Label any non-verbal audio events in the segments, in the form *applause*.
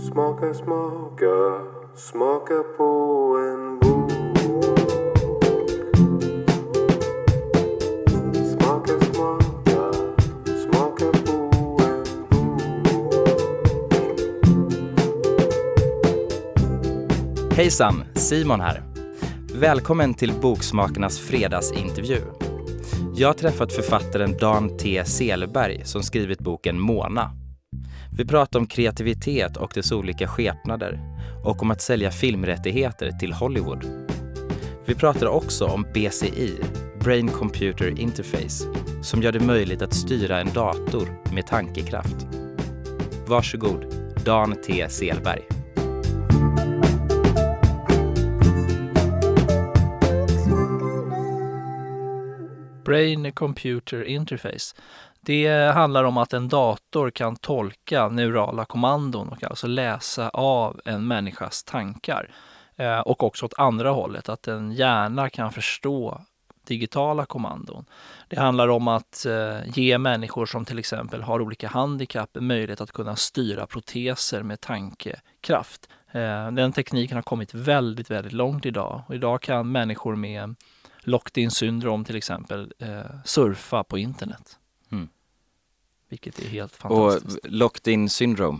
Smaka, smaka, smaka på en bok. Smaka, smaka, smaka på en bok. Hejsan, Simon här. Välkommen till Boksmakarnas fredagsintervju. Jag har träffat författaren Dan T. Selberg som skrivit boken Mona. Vi pratar om kreativitet och dess olika skepnader och om att sälja filmrättigheter till Hollywood. Vi pratar också om BCI, Brain Computer Interface, som gör det möjligt att styra en dator med tankekraft. Varsågod, Dan T. Selberg. Brain Computer Interface. Det handlar om att en dator kan tolka neurala kommandon och alltså läsa av en människas tankar. Eh, och också åt andra hållet, att en hjärna kan förstå digitala kommandon. Det handlar om att eh, ge människor som till exempel har olika handikapp möjlighet att kunna styra proteser med tankekraft. Eh, den tekniken har kommit väldigt, väldigt långt idag och idag kan människor med locked-in syndrom till exempel surfa på internet. Vilket är helt Och fantastiskt. locked in syndrome.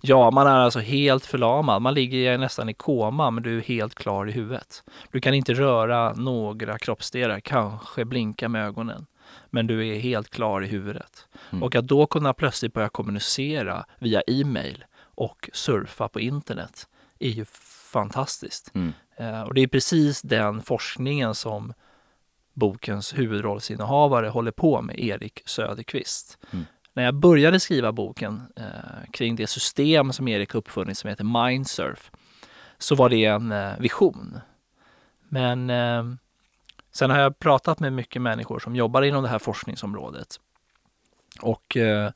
Ja, man är alltså helt förlamad. Man ligger nästan i koma, men du är helt klar i huvudet. Du kan inte röra några kroppsdelar, kanske blinka med ögonen. Men du är helt klar i huvudet. Mm. Och att då kunna plötsligt börja kommunicera via e-mail och surfa på internet är ju fantastiskt. Mm. Eh, Och det är precis den forskningen som bokens huvudrollsinnehavare håller på med, Erik Söderqvist. Mm. När jag började skriva boken eh, kring det system som Erik uppfunnit som heter Mindsurf så var det en eh, vision. Men eh, sen har jag pratat med mycket människor som jobbar inom det här forskningsområdet. Och eh,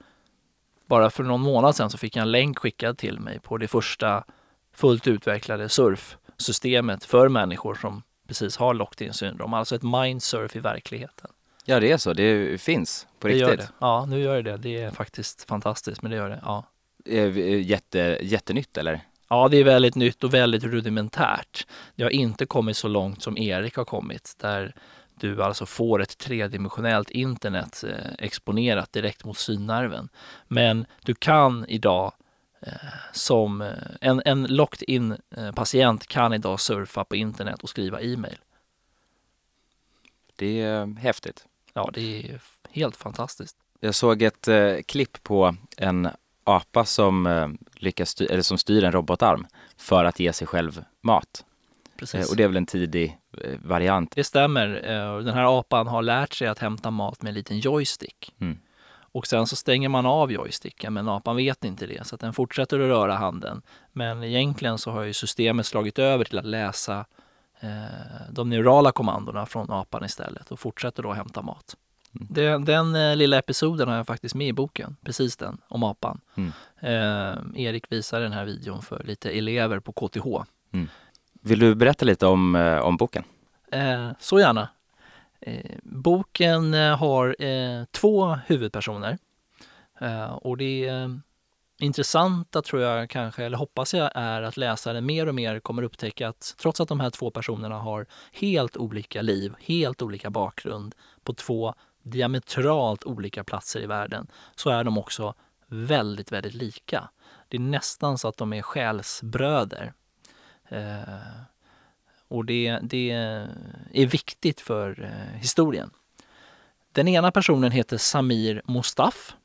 bara för någon månad sedan så fick jag en länk skickad till mig på det första fullt utvecklade surfsystemet för människor som precis har locked-in syndrom, alltså ett mindsurf i verkligheten. Ja, det är så. Det finns på Det riktigt. gör det. Ja, nu gör det det. Är faktiskt fantastiskt, men det gör det. Ja. Eh, Jätte, jättenytt eller? Ja, det är väldigt nytt och väldigt rudimentärt. Det har inte kommit så långt som Erik har kommit, där du alltså får ett tredimensionellt internet eh, exponerat direkt mot synnerven. Men du kan idag eh, som en, en locked-in eh, patient kan idag surfa på internet och skriva e-mail. Det är häftigt. Ja, det är helt fantastiskt. Jag såg ett eh, klipp på en apa som, eh, lyckas styr, eller som styr en robotarm för att ge sig själv mat. Eh, Precis. och det är väl en tidig eh, variant. Det stämmer. Eh, Den här apan har lärt sig att hämta mat med en liten joystick. Mm. Och sen så stänger man av joysticken, men apan vet inte det. Så att den fortsätter att röra handen. Men egentligen så har ju systemet slagit över till att läsa de neurala kommandona från apan istället och fortsätter då hämta mat. Mm. Den, den eh, lilla episoden har jag faktiskt med i boken, precis den, om apan. Mm. Eh, Erik visar den här videon för lite elever på KTH. Vill du berätta lite om, eh, om boken? Eh, så gärna. Eh, boken eh, har eh, två huvudpersoner. Eh, och det eh, intressanta tror jag kanske, eller hoppas jag, är att läsaren mer och mer kommer upptäcka att trots att de här två personerna har helt olika liv, helt olika bakgrund på två diametralt olika platser i världen, så är de också väldigt, väldigt lika. Det är nästan så att de är själsbröder. Eh, och det, det är viktigt för eh, historien. Den ena personen heter Samir Mostaf.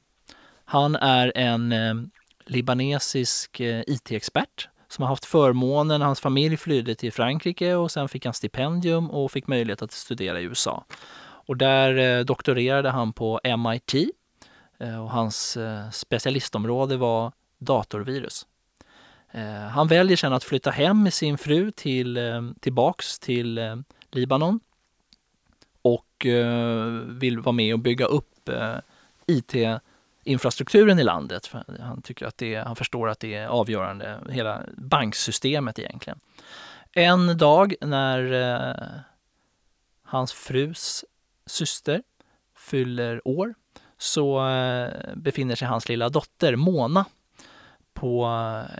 Han är en eh, libanesisk eh, IT-expert som har haft förmånen, hans familj flydde till Frankrike och sen fick han stipendium och fick möjlighet att studera i USA. Och där eh, doktorerade han på MIT eh, och hans specialistområde var datorvirus. Han väljer sen att flytta hem med sin fru till, tillbaks till Libanon och vill vara med och bygga upp it infrastrukturen i landet. För Han, tycker att det, han förstår att det är avgörande, hela banksystemet egentligen. En dag när eh, hans frus syster fyller år så eh, befinner sig hans lilla dotter Mona på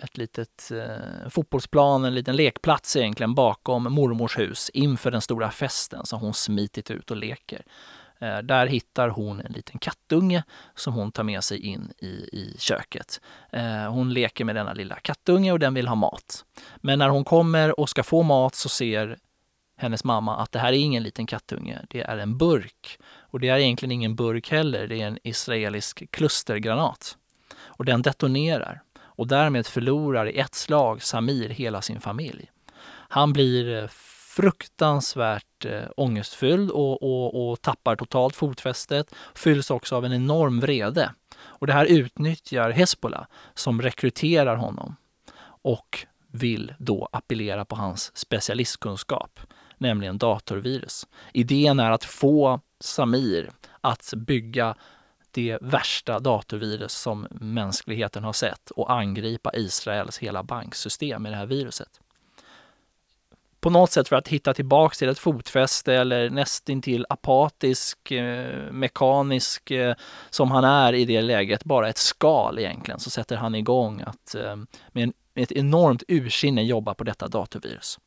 ett litet eh, fotbollsplan, en liten lekplats egentligen bakom mormors hus inför den stora festen som hon smitit ut och leker. Eh, där hittar hon en liten kattunge som hon tar med sig in i, i köket. Eh, hon leker med denna lilla kattunge och den vill ha mat. Men när hon kommer och ska få mat så ser hennes mamma att det här är ingen liten kattunge, det är en burk. Och det är egentligen ingen burk heller, det är en israelisk klustergranat. Och den detonerar och därmed förlorar i ett slag Samir hela sin familj. Han blir eh, fruktansvärt eh, ångestfylld och, och, och tappar totalt fotfästet, fylls också av en enorm vrede. Och det här utnyttjar Hezbollah som rekryterar honom och vill då appellera på hans specialistkunskap, nämligen datorvirus. Idén är att få Samir att bygga det värsta datorvirus som mänskligheten har sett och angripa Israels hela banksystem med det här viruset. På något sätt för att hitta tillbaks till ett fotfäste eller nästintill apatisk, eh, mekanisk eh, som han är i det läget, bara ett skal egentligen, så sätter han igång att eh, med, en, med ett enormt ursinne jobba på detta datorvirus.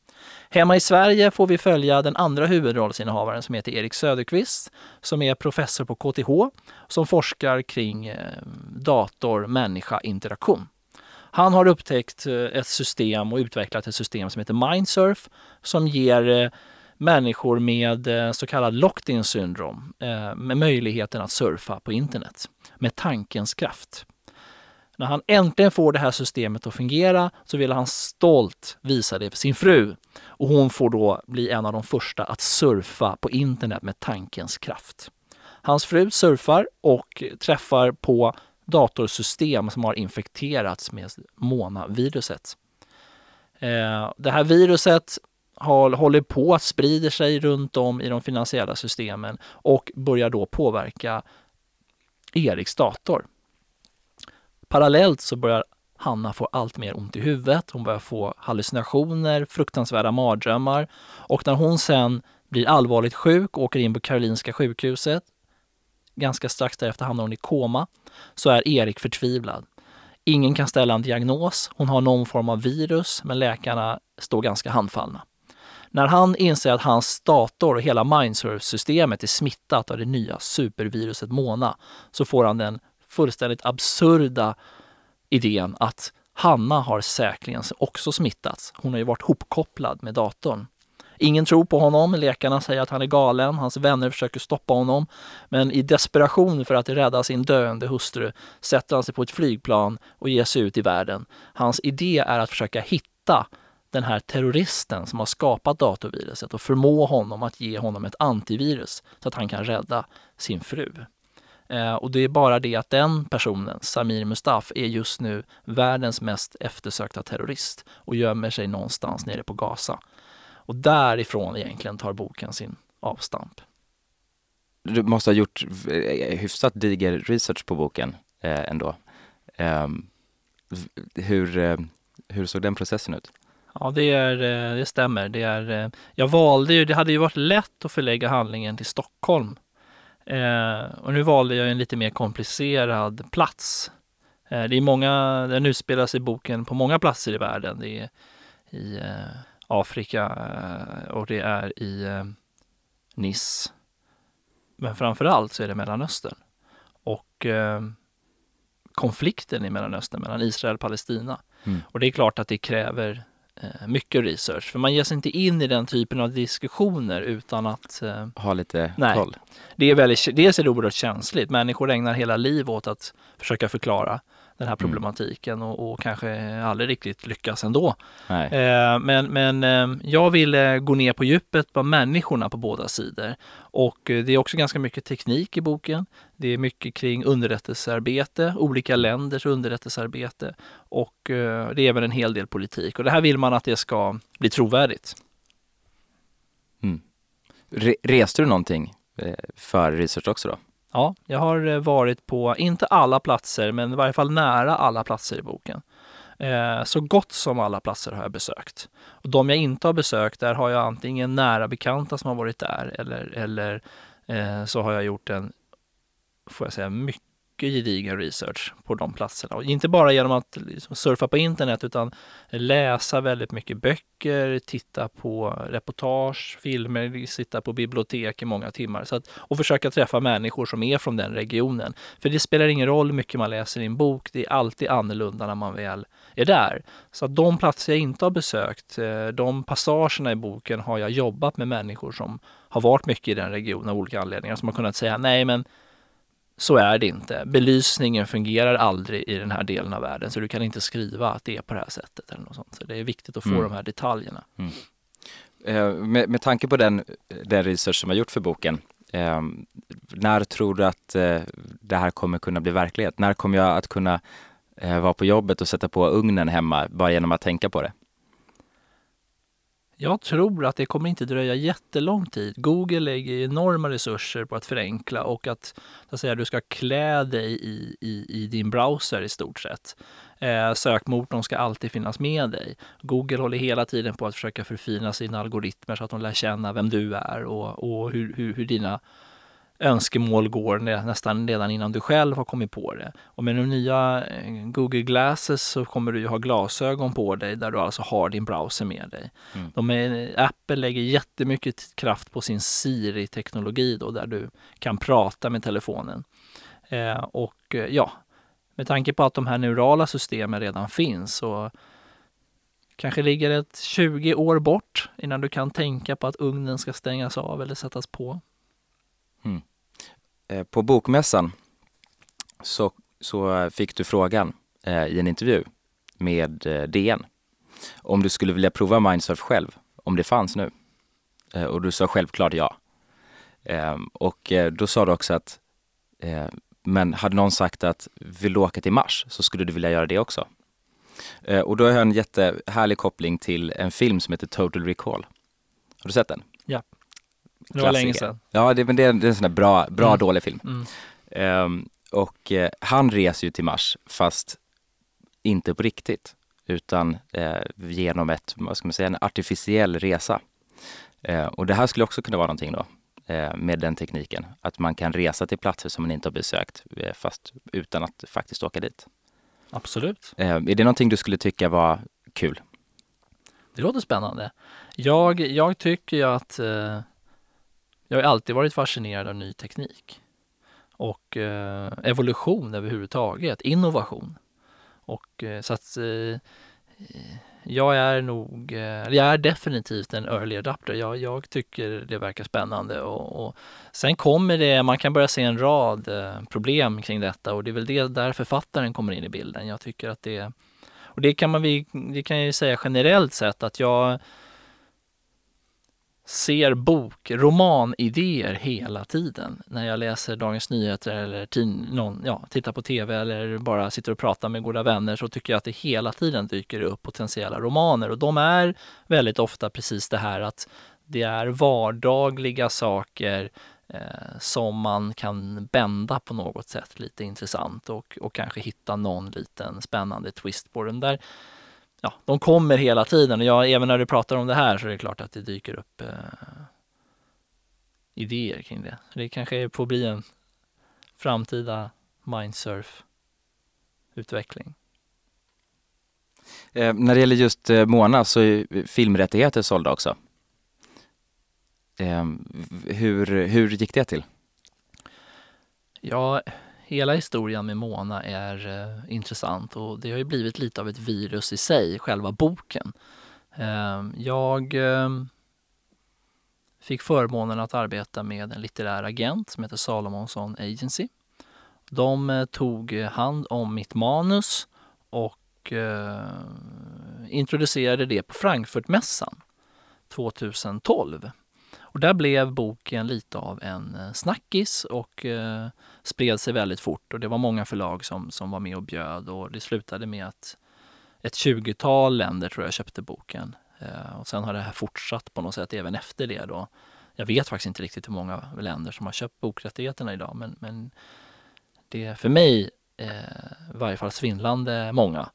Hemma i Sverige får vi följa den andra huvudrollsinnehavaren som heter Erik Söderqvist som är professor på KTH som forskar kring eh, dator-människa-interaktion. Han har upptäckt eh, ett system och utvecklat ett system som heter Mindsurf som ger eh, människor med eh, så kallad locked-in syndrom med möjligheten att surfa på internet med tankens kraft. När han äntligen får det här systemet att fungera så vill han stolt visa det för sin fru. Och hon får då bli en av de första att surfa på internet med tankens kraft. Hans fru surfar och träffar på datorsystem som har infekterats med Mona-viruset. Eh, det här viruset håller på att sprida sig runt om i de finansiella systemen och börjar då påverka Eriks dator. Parallellt så börjar Hanna få allt mer ont i huvudet. Hon börjar få hallucinationer, fruktansvärda mardrömmar och när hon sen blir allvarligt sjuk och åker in på Karolinska sjukhuset, ganska strax därefter hamnar hon i koma, så är Erik förtvivlad. Ingen kan ställa en diagnos. Hon har någon form av virus, men läkarna står ganska handfallna. När han inser att hans dator och hela Mindsurf-systemet är smittat av det nya superviruset Mona så får han den fullständigt absurda idén att Hanna har säkerligen också smittats. Hon har ju varit hopkopplad med datorn. Ingen tror på honom, läkarna säger att han är galen, hans vänner försöker stoppa honom. Men i desperation för att rädda sin döende hustru sätter han sig på ett flygplan och ger sig ut i världen. Hans idé är att försöka hitta den här terroristen som har skapat datorviruset och förmå honom att ge honom ett antivirus så att han kan rädda sin fru. Eh, och det är bara det att den personen, Samir Mustaf, är just nu världens mest eftersökta terrorist och gömmer sig någonstans nere på Gaza. Och därifrån egentligen tar boken sin avstamp. Du måste ha gjort hyfsat diger research på boken eh, ändå. Eh, hur, eh, hur såg den processen ut? Ja, det, är, eh, det stämmer. Det, är, eh, jag valde ju, det hade ju varit lätt att förlägga handlingen till Stockholm Eh, och nu valde jag en lite mer komplicerad plats. Eh, det är många, den utspelar sig boken på många platser i världen. Det är i eh, Afrika eh, och det är i eh, Nice. Men framför allt så är det Mellanöstern. Och eh, konflikten i Mellanöstern mellan Israel och Palestina. Mm. Och det är klart att det kräver Eh, mycket research. För man ger sig inte in i den typen av diskussioner utan att eh, ha lite nej. koll. Det är väldigt, dels är det oerhört känsligt. Människor ägnar hela liv åt att försöka förklara den här mm. problematiken mm. och, och, kanske aldrig riktigt lyckas ändå. Eh, men men eh, jag ville gå ner på djupet på människorna på båda sidor. Och eh, det är också ganska mycket teknik i boken. Det är mycket kring underrättelsearbete, olika länders underrättelsearbete och eh, det är även en hel del politik. Och det här vill man att det ska bli trovärdigt. Mm. Re reste du någonting eh, för research också då? Ja, jag har eh, varit på, inte alla platser, men i varje fall nära alla platser i boken. Eh, så gott som alla platser har jag besökt. Och de jag inte har besökt, där har jag antingen nära bekanta som har varit där eller, eller eh, så har jag gjort en, får jag säga, mycket mycket gedigen research på de platserna. Och inte bara genom att liksom surfa på internet utan läsa väldigt mycket böcker, titta på reportage, filmer, sitta på bibliotek i många timmar. Så att, och försöka träffa människor som är från den regionen. För det spelar ingen roll hur mycket man läser i en bok, det är alltid annorlunda när man väl är där. Så att de platser jag inte har besökt, eh, de passagerna i boken har jag jobbat med människor som har varit mycket i den regionen av olika anledningar som har kunnat säga nej men så är det inte. Belysningen fungerar aldrig i den här delen av världen så du kan inte skriva att det är på det här sättet eller något sånt. Så det är viktigt att få Mm. de här detaljerna. Eh, med, med tanke på den, den research som har gjort för boken, eh, när tror du att eh, det här kommer kunna bli verklighet? När kommer jag att kunna eh, vara på jobbet och sätta på ugnen hemma bara genom att tänka på det? Jag tror att det kommer inte dröja jättelång tid. Google lägger enorma resurser på att förenkla och att, så att säga, du ska klä dig i, i, i din browser i stort sett. Eh, sökmotorn ska alltid finnas med dig. Google håller hela tiden på att försöka förfina sina algoritmer så att de lär känna vem du är och, och hur, hur, hur dina önskemål går nä- nästan redan innan du själv har kommit på det. Och med de nya eh, Google Glasses så kommer du ju ha glasögon på dig där du alltså har din browser med dig. Mm. De är, Apple lägger jättemycket kraft på sin Siri-teknologi då där du kan prata med telefonen. Eh, och eh, ja, med tanke på att de här neurala systemen redan finns så kanske ligger ett 20 år bort innan du kan tänka på att ugnen ska stängas av eller sättas på. Mm. Eh, på Bokmässan så, så fick du frågan eh, i en intervju med eh, DN om du skulle vilja prova Mindsurf själv, om det fanns nu. Eh, och du sa självklart ja. Ehm, och eh, då sa du också att, eh, men hade någon sagt att vill du åka till Mars så skulle du vilja göra det också. Och då har jag en jättehärlig koppling till en film som heter Total Recall. Har du sett den? Det var länge sedan. Ja, det, men det, är, det är en sån där bra, bra Mm. dålig film. Mm. Ehm, och eh, han reser ju till Mars, fast inte på riktigt, utan eh, genom ett, vad ska man säga, en artificiell resa. Eh, och det här skulle också kunna vara någonting då, eh, med den tekniken. Att man kan resa till platser som man inte har besökt, eh, fast utan att faktiskt åka dit. Absolut. Eh, är det någonting du skulle tycka var kul? Det låter spännande. Jag, jag tycker ju att eh, jag har alltid varit fascinerad av ny teknik och eh, evolution överhuvudtaget, innovation. Och eh, så att eh, jag är nog, eh, jag är definitivt en early adapter. Jag, jag tycker det verkar spännande och, och sen kommer det, man kan börja se en rad eh, problem kring detta och det är väl det där författaren kommer in i bilden. Jag tycker att det och det kan man vi, det kan jag ju säga generellt sett att jag ser bok, romanidéer hela tiden. När jag läser Dagens Nyheter eller tin, någon, ja, tittar på tv eller bara sitter och pratar med goda vänner så tycker jag att det hela tiden dyker upp potentiella romaner och de är väldigt ofta precis det här att det är vardagliga saker eh, som man kan bända på något sätt lite intressant och, och kanske hitta någon liten spännande twist på den där. Ja, de kommer hela tiden och jag, även när du pratar om det här så är det klart att det dyker upp eh, idéer kring det. Det kanske får bli en framtida mindsurf-utveckling. Eh, när det gäller just eh, Mona så är filmrättigheter sålda också. Eh, hur, hur gick det till? Ja, hela historien med Mona är eh, intressant och det har ju blivit lite av ett virus i sig, själva boken. Eh, jag eh, fick förmånen att arbeta med en litterär agent som heter Salomonsson Agency. De eh, tog hand om mitt manus och eh, introducerade det på Frankfurtmässan 2012. Och där blev boken lite av en eh, snackis och eh, spred sig väldigt fort och det var många förlag som, som var med och bjöd och det slutade med att ett 20-tal länder tror jag köpte boken. Eh, och sen har det här fortsatt på något sätt även efter det då. Jag vet faktiskt inte riktigt hur många länder som har köpt bokrättigheterna idag men, men det är för mig eh, i varje fall svindlande många.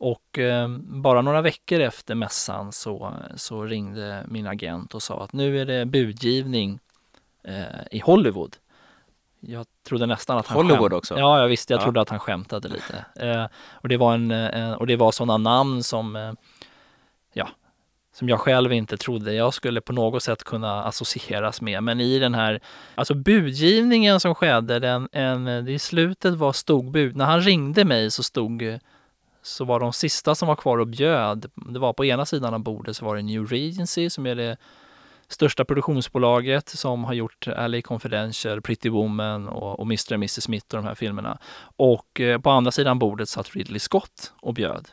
Och eh, bara några veckor efter mässan så, så ringde min agent och sa att nu är det budgivning eh, i Hollywood. jag trodde nästan att han Hollywood skämt- också? Ja, jag visste. Jag Ja. trodde att han skämtade lite. Eh, och det var en, eh, och det var sådana namn som, eh, ja, som jag själv inte trodde jag skulle på något sätt kunna associeras med. Men i den här, alltså budgivningen som skedde, den, en, det i slutet var stod bud. När han ringde mig så stod, eh, så var de sista som var kvar och bjöd, det var på ena sidan av bordet så var det New Regency som är det största produktionsbolaget som har gjort LA Confidential, Pretty Woman och, och Mr. och Mrs. Smith och de här filmerna. Och eh, på andra sidan bordet satt Ridley Scott och bjöd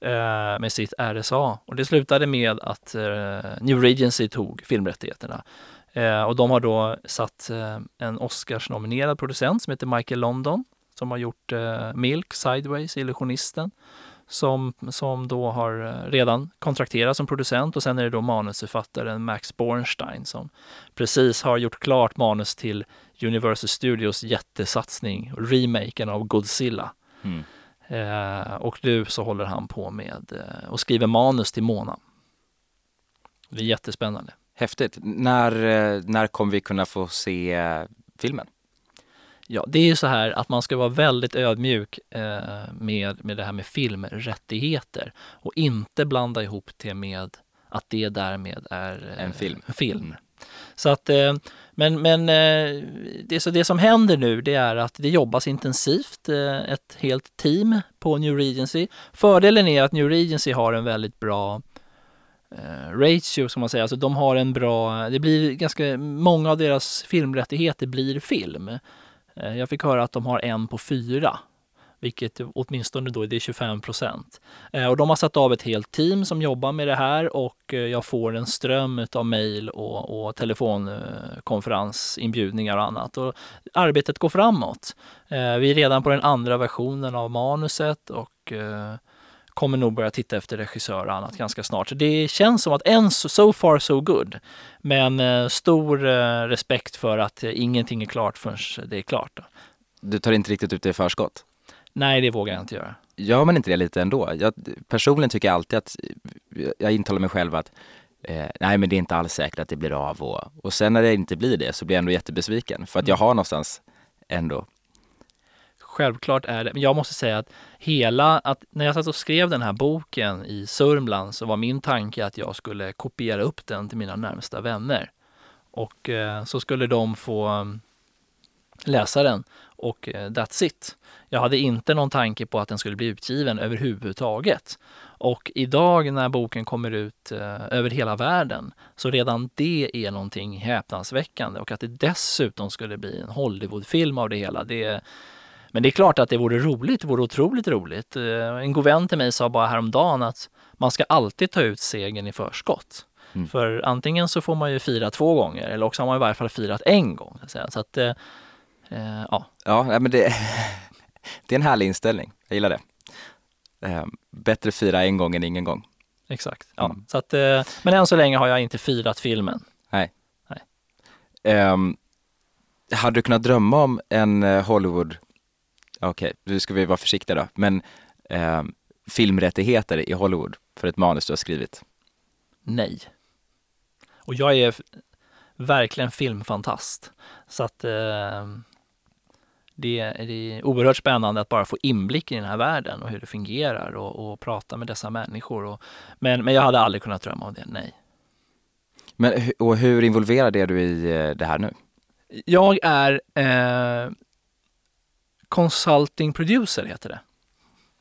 eh, med sitt RSA. Och det slutade med att eh, New Regency tog filmrättigheterna. Eh, och de har då satt eh, en Oscars-nominerad producent som heter Michael London som har gjort eh, Milk, Sideways, Illusionisten som, som då har eh, redan kontrakterats som producent och sen är det då manusförfattaren Max Bornstein som precis har gjort klart manus till Universal Studios jättesatsning, remaken av Godzilla. Mm. Eh, och nu så håller han på med eh, och skriver manus till Mona. Det är jättespännande. Häftigt. När, eh, när kommer vi kunna få se eh, filmen? Ja, det är ju så här att man ska vara väldigt ödmjuk eh, med, med det här med filmrättigheter och inte blanda ihop det med att det därmed är eh, En film. film. Så att, eh, men, men det, så det som händer nu det är att det jobbas intensivt, ett helt team på New Regency. Fördelen är att New Regency har en väldigt bra ratio, som man säger. Alltså de har en bra, det blir ganska, många av deras filmrättigheter blir film. Eh, jag fick höra att de har en på fyra, vilket åtminstone då det är 25 procent. Eh, och de har satt av ett helt team som jobbar med det här och eh, jag får en ström av mejl och, och telefonkonferensinbjudningar och annat. Och arbetet går framåt. Vi är redan på den andra versionen av manuset och kommer nog börja titta efter regissör och annat ganska snart. Så det känns som att än so far so good. Men eh, stor eh, respekt för att eh, ingenting är klart förrän det är klart. Då. Du tar inte riktigt ut det i förskott? Nej, det vågar jag inte göra. Gör man inte det lite ändå? Jag, personligen tycker jag alltid att, jag intalar mig själv att eh, nej men det är inte alls säkert att det blir av och, och sen när det inte blir det så blir jag ändå jättebesviken för att jag har någonstans ändå, Självklart är det, men jag måste säga att hela, att när jag satt och skrev den här boken i Sörmland så var min tanke att jag skulle kopiera upp den till mina närmsta vänner. Och eh, så skulle de få mm, läsa den och eh, that's it. Jag hade inte någon tanke på att den skulle bli utgiven överhuvudtaget. Och idag när boken kommer ut eh, över hela världen så redan det är någonting häpnadsväckande och att det dessutom skulle bli en Hollywoodfilm av det hela. Det, men det är klart att det vore roligt, det vore otroligt roligt. Eh, En god vän till mig sa bara häromdagen att man ska alltid ta ut segern i förskott. Mm. För antingen så får man ju fira två gånger eller också har man i varje fall firat en gång. Så att, eh, eh, ja, ja nej, men det, *laughs* det är en härlig inställning, jag gillar det. Eh, bättre fira en gång än ingen gång. exakt. Ja. Mm. Så att, eh, men än så länge har jag inte firat filmen. Um, hade du kunnat drömma om en eh, Hollywood, okej, nu ska vi vara försiktiga då, men ehm, filmrättigheter i Hollywood för ett manus du har skrivit? Nej. Och jag är verkligen filmfantast. Så att eh, det, är- det är oerhört spännande att bara få inblick i den här världen och hur det fungerar och, och prata med dessa människor. Och, men, men jag hade aldrig kunnat drömma om det, nej. Men, och hur involverad är du i eh, det här nu? Jag är eh, consulting producer, heter det.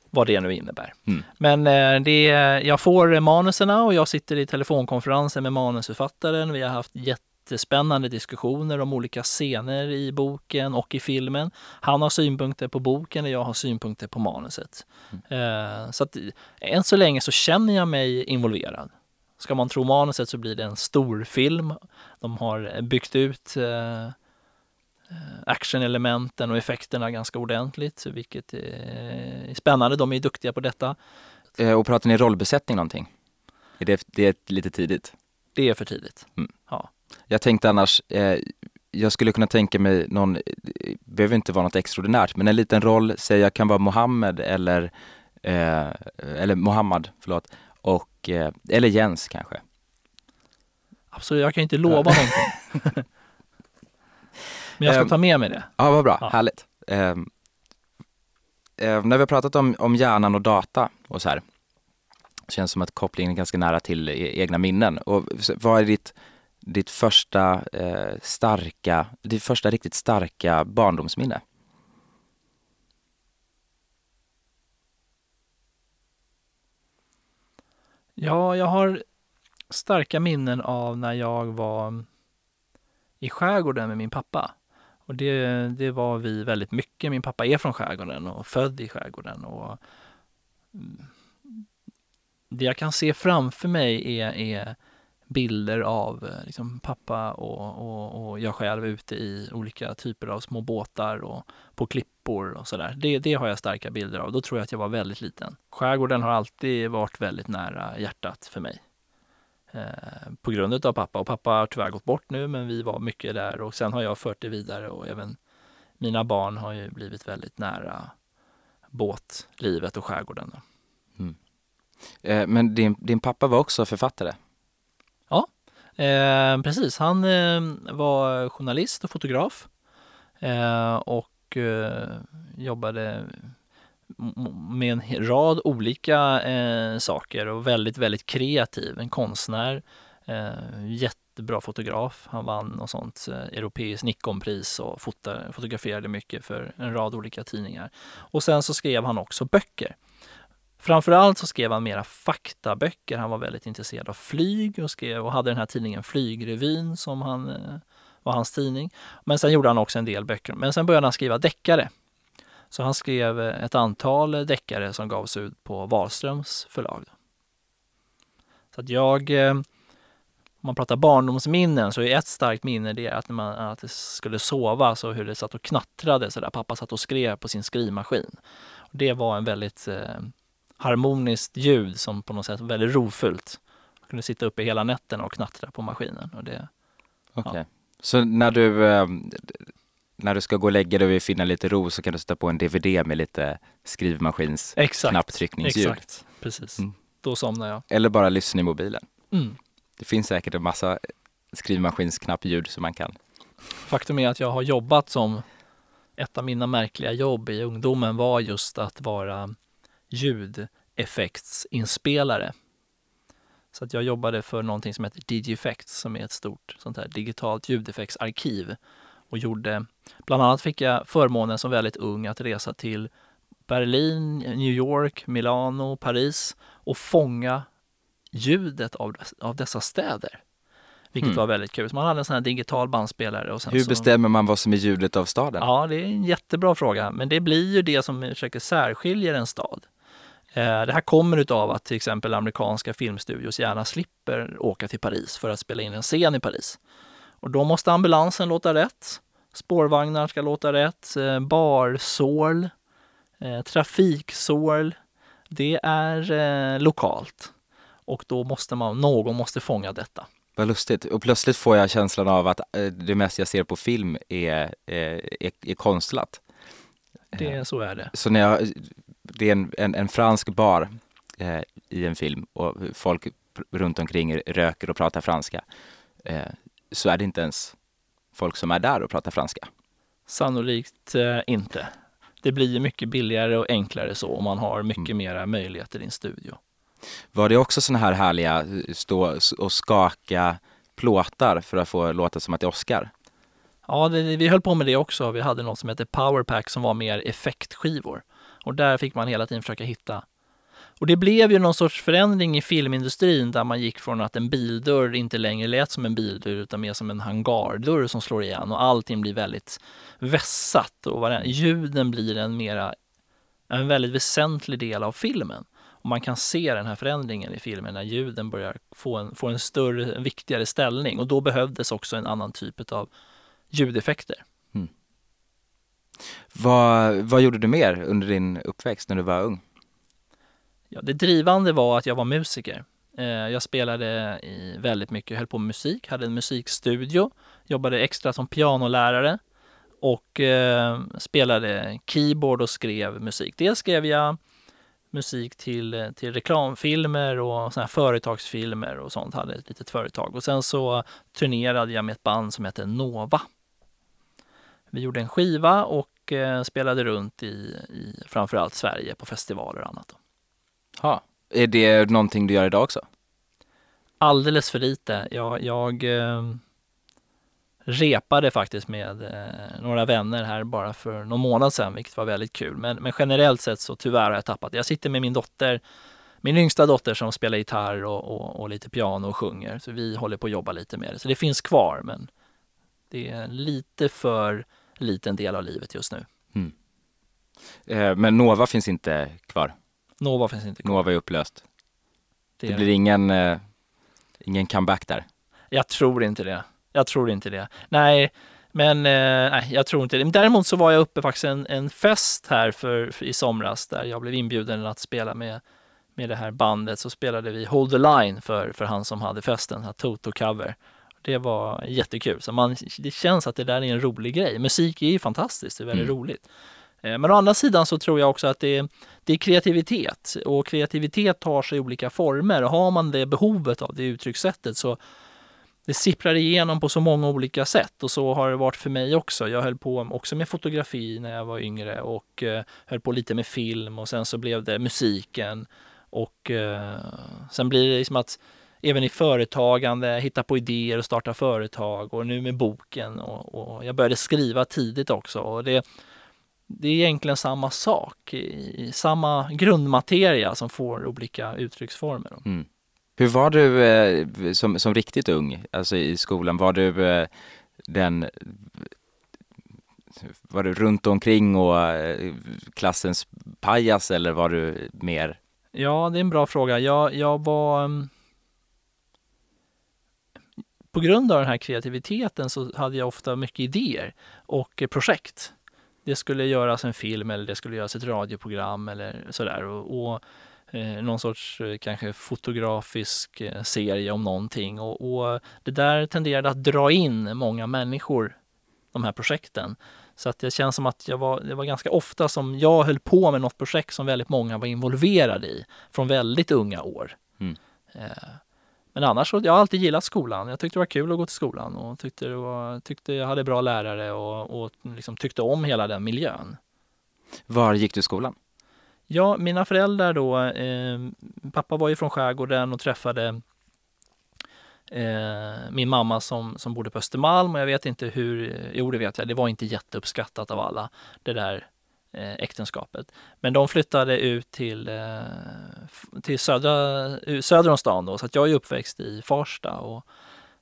Vad det nu innebär. Mm. Men eh, det, jag får manuserna och jag sitter i telefonkonferenser med manusförfattaren. Vi har haft jättespännande diskussioner om olika scener i boken och i filmen. Han har synpunkter på boken och jag har synpunkter på manuset. Eh, så att än så länge så känner jag mig involverad. Ska man tro manuset så blir det en stor film. De har byggt ut eh, actionelementen och effekterna ganska ordentligt, vilket är spännande. De är duktiga på detta. Eh, och pratar ni rollbesättning någonting? Är det, det är lite tidigt? Det är för tidigt. Jag tänkte annars, eh, jag skulle kunna tänka mig någon, det behöver inte vara något extraordinärt, men en liten roll, säg jag kan vara Mohammed eller, eh, eller Mohammad, förlåt, och, eh, eller Jens kanske. Absolut, jag kan inte lova någonting. *laughs* Men jag ska Ehm, ta med mig det. Ja, vad bra. Ja. Härligt. Ehm, ehm, när vi har pratat om, om hjärnan och data och så här, känns som att kopplingen är ganska nära till e- egna minnen. Och vad är ditt, ditt första eh, starka, ditt första riktigt starka barndomsminne? Ja, jag har starka minnen av när jag var i skärgården med min pappa. Och det, det var vi väldigt mycket. Min pappa är från skärgården och född i skärgården. Och mm, det jag kan se framför mig är, är bilder av eh, liksom, pappa och, och, och jag själv ute i olika typer av små båtar och på klippor och sådär. Det, det har jag starka bilder av. Då tror jag att jag var väldigt liten. Skärgården har alltid varit väldigt nära hjärtat för mig. Eh, på grund av pappa. Och pappa har tyvärr gått bort nu, men vi var mycket där och sen har jag fört det vidare och även mina barn har ju blivit väldigt nära båtlivet och skärgården. då. Eh, men din, din pappa var också författare. Eh, precis, han eh, var journalist och fotograf och jobbade med en rad olika eh, saker och väldigt, väldigt kreativ. En konstnär, eh, jättebra fotograf. Han vann något sånt eh, europeiskt Nikonpris och fotar, fotograferade mycket för en rad olika tidningar. Och sen så skrev han också böcker. Framförallt så skrev han mera faktaböcker. Han var väldigt intresserad av flyg och, skrev, och hade den här tidningen Flygrevyn som han, eh, var hans tidning. Men sen gjorde han också en del böcker. Men sen började han skriva deckare. Så han skrev ett antal deckare som gavs ut på Wahlströms förlag. Så att jag, eh, om man pratar barndomsminnen så är ett starkt minne det att när man att skulle sova så hur det satt och knattrade så där. Pappa satt och skrev på sin skrivmaskin. Det var en väldigt eh, harmoniskt ljud som på något sätt var väldigt rofullt. Jag kunde sitta uppe hela nätten och knattra på maskinen. Och det, Okej. Så när du, eh, när du ska gå och lägga dig och vill finna lite ro så kan du sätta på en DVD med lite skrivmaskins exakt, knapptryckningsljud. exakt, precis. Mm. Då somnar jag. Eller bara lyssna i mobilen. Mm. Det finns säkert en massa skrivmaskinsknappljud som man kan. Faktum är att jag har jobbat som ett av mina märkliga jobb i ungdomen var just att vara ljudeffektsinspelare. Så att jag jobbade för någonting som heter Digifacts som är ett stort sånt här digitalt ljudeffektsarkiv och gjorde, bland annat fick jag förmånen som väldigt ung att resa till Berlin, New York, Milano, Paris och fånga ljudet av, av dessa städer. Vilket Hmm. var väldigt kul. Så man hade en sån här digital bandspelare. Och sen Hur så... bestämmer man vad som är ljudet av staden? Ja, det är en jättebra fråga. Men det blir ju det som försöker särskilja en stad. Eh, Det här kommer utav att till exempel amerikanska filmstudios gärna slipper åka till Paris för att spela in en scen i Paris. Och då måste ambulansen låta rätt. Spårvagnar ska låta rätt. eh, Barsål, eh, trafiksål. Det är eh, lokalt. Och då måste man, någon måste fånga detta. Vad lustigt. Och plötsligt får jag känslan av att det mesta jag ser på film är, är, är konstlat. Det, så är det. Så när jag, det är en, en, en fransk bar eh, i en film och folk runt omkring röker och pratar franska. Eh, så är det inte ens folk som är där och pratar franska. Sannolikt eh, inte. Det blir mycket billigare och enklare så om man har mycket mera möjligheter i en studio. Var det också såna här härliga eh, stå och skaka plåtar för att få låta som att det är Oscar? Ja, det, vi höll på med det också. Vi hade något som heter Powerpack som var mer effektskivor. Och där fick man hela tiden försöka hitta. Och det blev ju någon sorts förändring i filmindustrin där man gick från att en bildörr inte längre lät som en bildörr utan mer som en hangardörr som slår igen och allting blir väldigt vässat och varandra. ljuden blir en mera en väldigt väsentlig del av filmen. Och man kan se den här förändringen i filmen när ljuden börjar få en, få en större, en viktigare ställning och då behövdes också en annan typ av ljudeffekter. Mm. Vad, vad gjorde du mer under din uppväxt när du var ung? Ja, det drivande var att jag var musiker. Eh, jag spelade i väldigt mycket, höll på med musik, hade en musikstudio, jobbade extra som pianolärare och eh, spelade keyboard och skrev musik. Dels skrev jag musik till, till reklamfilmer och såna här företagsfilmer och sånt, hade ett litet företag. Och sen så turnerade jag med ett band som hette Nova. Vi gjorde en skiva och eh, spelade runt i, i framförallt Sverige på festivaler och annat. Då. Ha. Är det någonting du gör idag också? Alldeles för lite. Jag, jag eh, repade faktiskt med eh, några vänner här bara för någon månad sedan, vilket var väldigt kul. Men, men generellt sett så tyvärr har jag tappat det. Jag sitter med min dotter, min yngsta dotter som spelar gitarr och, och, och lite piano och sjunger. Så vi håller på att jobba lite med det. Så det finns kvar, men det är lite för liten del av livet just nu. Eh, Men Nova finns inte kvar. Nova finns inte kvar. Nova är upplöst. Det Det blir ingen, eh, ingen comeback där. Jag tror inte det. Jag tror inte det. Nej, men eh, nej, jag tror inte det. Men däremot så var jag uppe faktiskt en, en fest här för, för, i somras där jag blev inbjuden att spela med, med det här bandet. Så spelade vi Hold the Line för, för han som hade festen, här Toto-cover. Det var jättekul. Så man, det känns att det där är en rolig grej. Musik är ju fantastiskt, det är väldigt Mm. roligt. Eh, men å andra sidan så tror jag också att det är, det är kreativitet och kreativitet tar sig olika former. Och har man det behovet av det uttryckssättet så det sipprar igenom på så många olika sätt. Och så har det varit för mig också. Jag höll på också med fotografi när jag var yngre och eh, höll på lite med film och sen så blev det musiken. Och eh, sen blir det liksom att även i företagande, hitta på idéer och starta företag och nu med boken och, och jag började skriva tidigt också. Och det, det är egentligen samma sak, i, samma grundmateria som får olika uttrycksformer. Mm. Hur var du eh, som, som riktigt ung, alltså i skolan? Var du eh, den, var du runt omkring och eh, klassens pajas eller var du mer, Ja, det är en bra fråga. Jag, jag var... mm, På grund av den här kreativiteten så hade jag ofta mycket idéer och projekt. Det skulle göras en film eller det skulle göras ett radioprogram eller sådär. Och, och eh, någon sorts eh, kanske fotografisk eh, serie om någonting. Och, och det där tenderade att dra in många människor, de här projekten. Så att det känns som att jag var, det var ganska ofta som jag höll på med något projekt som väldigt många var involverade i från väldigt unga år. Mm. Eh, Men annars så, jag har alltid gillat skolan. Jag tyckte det var kul att gå till skolan och tyckte, det var, tyckte jag hade bra lärare och, och liksom tyckte om hela den miljön. var gick du i skolan? Ja, mina föräldrar då, eh, pappa var ju från skärgården och träffade eh, min mamma som, som bodde på Östermalm och jag vet inte hur, jo det vet jag, det var inte jätteuppskattat av alla, det där äktenskapet. Men de flyttade ut till, eh, till södra, eh, söder om stan då, så att jag är uppväxt i Farsta och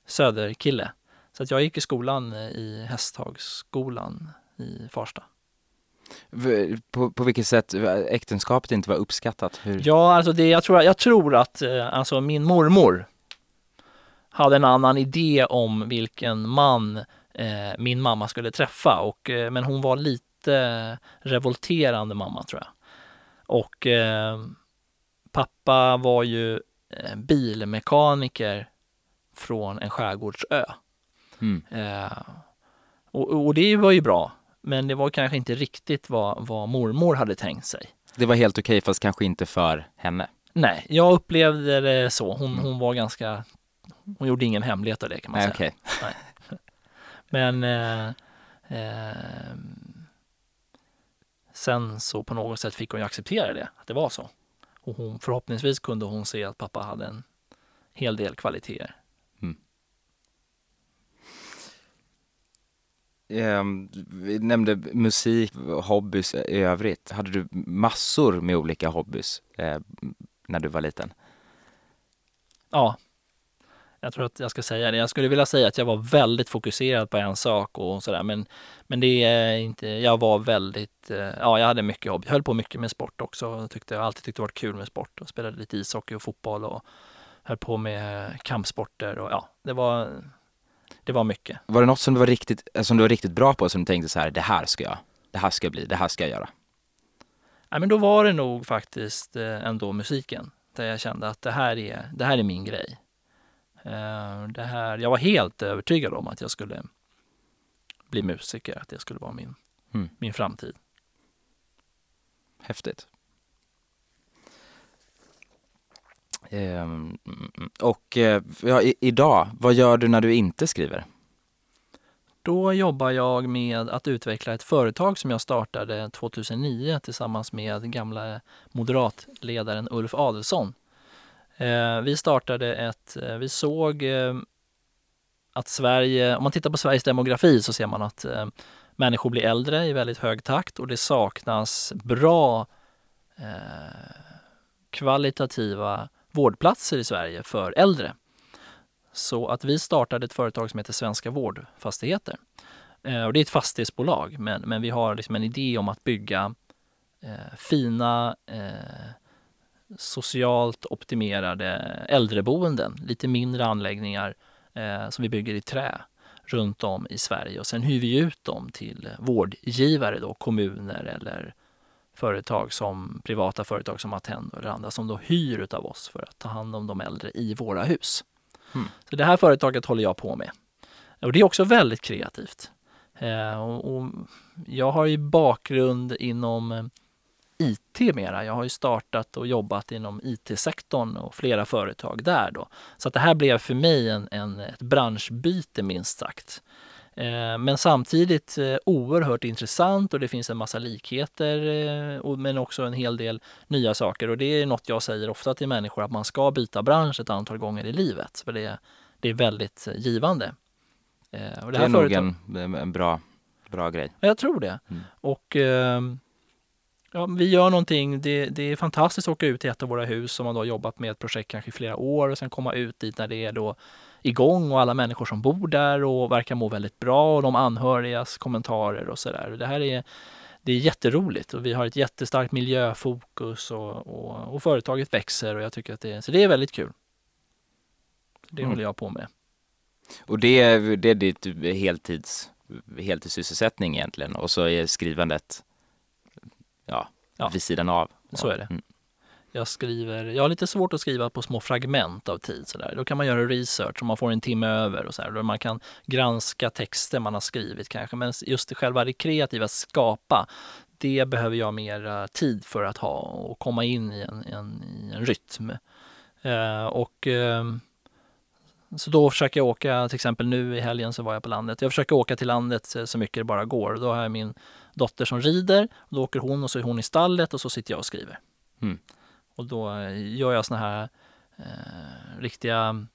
söderkille. Så att jag gick i skolan eh, i Hästhagsskolan i Farsta. På, på vilket sätt eh, äktenskapet inte var uppskattat? Hur? Ja, alltså det, jag, tror, jag tror att eh, alltså min mormor hade en annan idé om vilken man eh, min mamma skulle träffa. Och, eh, men hon var lite revolterande mamma tror jag. Och eh, pappa var ju bilmekaniker från en skärgårdsö. Mm. Eh, och, och det var ju bra. Men det var kanske inte riktigt vad, vad mormor hade tänkt sig. Det var helt okej fast kanske inte för henne. Nej, jag upplevde det så. Hon, Mm. hon var ganska, hon gjorde ingen hemlighet av det kan man Nej, säga. okej. Men eh, eh, sen så på något sätt fick hon ju acceptera det, att det var så. Och hon, förhoppningsvis kunde hon se att pappa hade en hel del kvaliteter. Ehm, Vi nämnde musik, hobbys i övrigt. Hade du massor med olika hobbys eh, när du var liten? Ja, jag tror att jag ska säga det. Jag skulle vilja säga att jag var väldigt fokuserad på en sak och sådär, men, men det är inte, jag var väldigt, eh, ja, jag hade mycket hobby. Jag höll på mycket med sport också. Jag tyckte, jag alltid tyckt det varit kul med sport och spelade lite ishockey och fotboll och höll på med kampsporter och ja, det var, det var mycket. Var det något som du var riktigt, eh, som du var riktigt bra på som du tänkte så här, det här ska jag, det här ska jag bli, det här ska jag göra? Nej, men då var det nog faktiskt eh, ändå musiken. Där jag kände att det här är, det här är min grej. Eh, Det här, jag var helt övertygad om att jag skulle bli musiker, att det skulle vara min, Mm. min framtid. Häftigt. Ehm, och eh, ja, i, idag, vad gör du när du inte skriver? Då jobbar jag med att utveckla ett företag som jag startade 2009 tillsammans med gamla moderatledaren Ulf Adelsohn. Eh, vi startade ett, eh, vi såg eh, att Sverige, om man tittar på Sveriges demografi så ser man att eh, människor blir äldre i väldigt hög takt och det saknas bra eh, kvalitativa vårdplatser i Sverige för äldre. Så att vi startade ett företag som heter Svenska Vårdfastigheter. Eh, och det är ett fastighetsbolag, men, men vi har liksom en idé om att bygga eh, fina eh, socialt optimerade äldreboenden, lite mindre anläggningar eh, som vi bygger i trä runt om i Sverige och sen hyr vi ut dem till vårdgivare, då, kommuner eller företag som privata företag som Attendo eller andra som då hyr utav oss för att ta hand om de äldre i våra hus. Mm. Så det här företaget håller jag på med. Och det är också väldigt kreativt. Eh, och, och jag har ju bakgrund inom eh, IT mera. Jag har ju startat och jobbat inom IT-sektorn och flera företag där då. Så att det här blev för mig en, en, ett branschbyte minst sagt. Eh, men samtidigt eh, oerhört intressant och det finns en massa likheter eh, men också en hel del nya saker. Och det är något jag säger ofta till människor att man ska byta bransch ett antal gånger i livet. För det, det är väldigt givande. Det, här är nog företag- en, en bra, bra grej. Ja, jag tror det. Mm. Och ehm, ja, vi gör någonting. Det, det är fantastiskt att åka ut till ett av våra hus som man då har jobbat med ett projekt kanske i flera år och sen komma ut dit när det är då igång och alla människor som bor där och verkar må väldigt bra och de anhörigas kommentarer och sådär. Det här är, det är jätteroligt och vi har ett jättestarkt miljöfokus och, och, och företaget växer och jag tycker att det, så det är väldigt kul. Det Mm. håller jag på med. Och det, är- det är ditt heltids, heltidssysselsättning egentligen och så är skrivandet ja, Ja. vid sidan av. Så är det. Mm. Jag skriver, jag har lite svårt att skriva på små fragment av tid sådär. Då kan man göra research och man får en timme över och så här. Då man kan granska texter man har skrivit kanske. Men just det själva det kreativa, skapa, det behöver jag mer eh, tid för att ha och komma in i en, en, i en rytm. Eh, och ehm, så då försöker jag åka, till exempel nu i helgen så var jag på landet. Jag försöker åka till landet eh, så mycket det bara går. Då har jag min dotter som rider. Och då åker hon och så är hon i stallet och så sitter jag och skriver. Mm. Och då eh, gör jag såna här eh, riktiga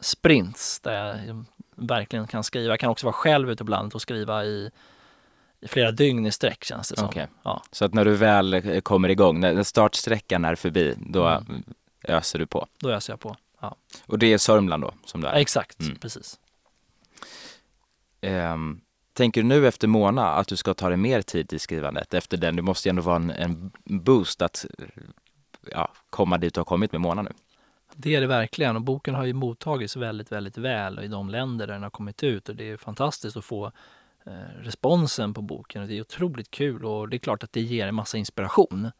sprints där jag verkligen kan skriva. Jag kan också vara själv ute på landet och skriva i, i flera dygn i sträck känns det som. Okej. Ja, Så att när du väl eh, kommer igång, när startsträckan är förbi, då Mm. öser du på. då öser jag på. Ja. Och det är Sörmland då som du Ja, är? exakt, Mm. precis. Ehm, tänker du nu efter Mona att du ska ta dig mer tid till skrivandet efter den? Det måste ju ändå vara en, en boost att ja, komma dit du har kommit med Mona nu. Det är det verkligen och boken har ju mottagits väldigt, väldigt väl i de länder där den har kommit ut och det är fantastiskt att få eh, responsen på boken och det är otroligt kul och det är klart att det ger en massa inspiration.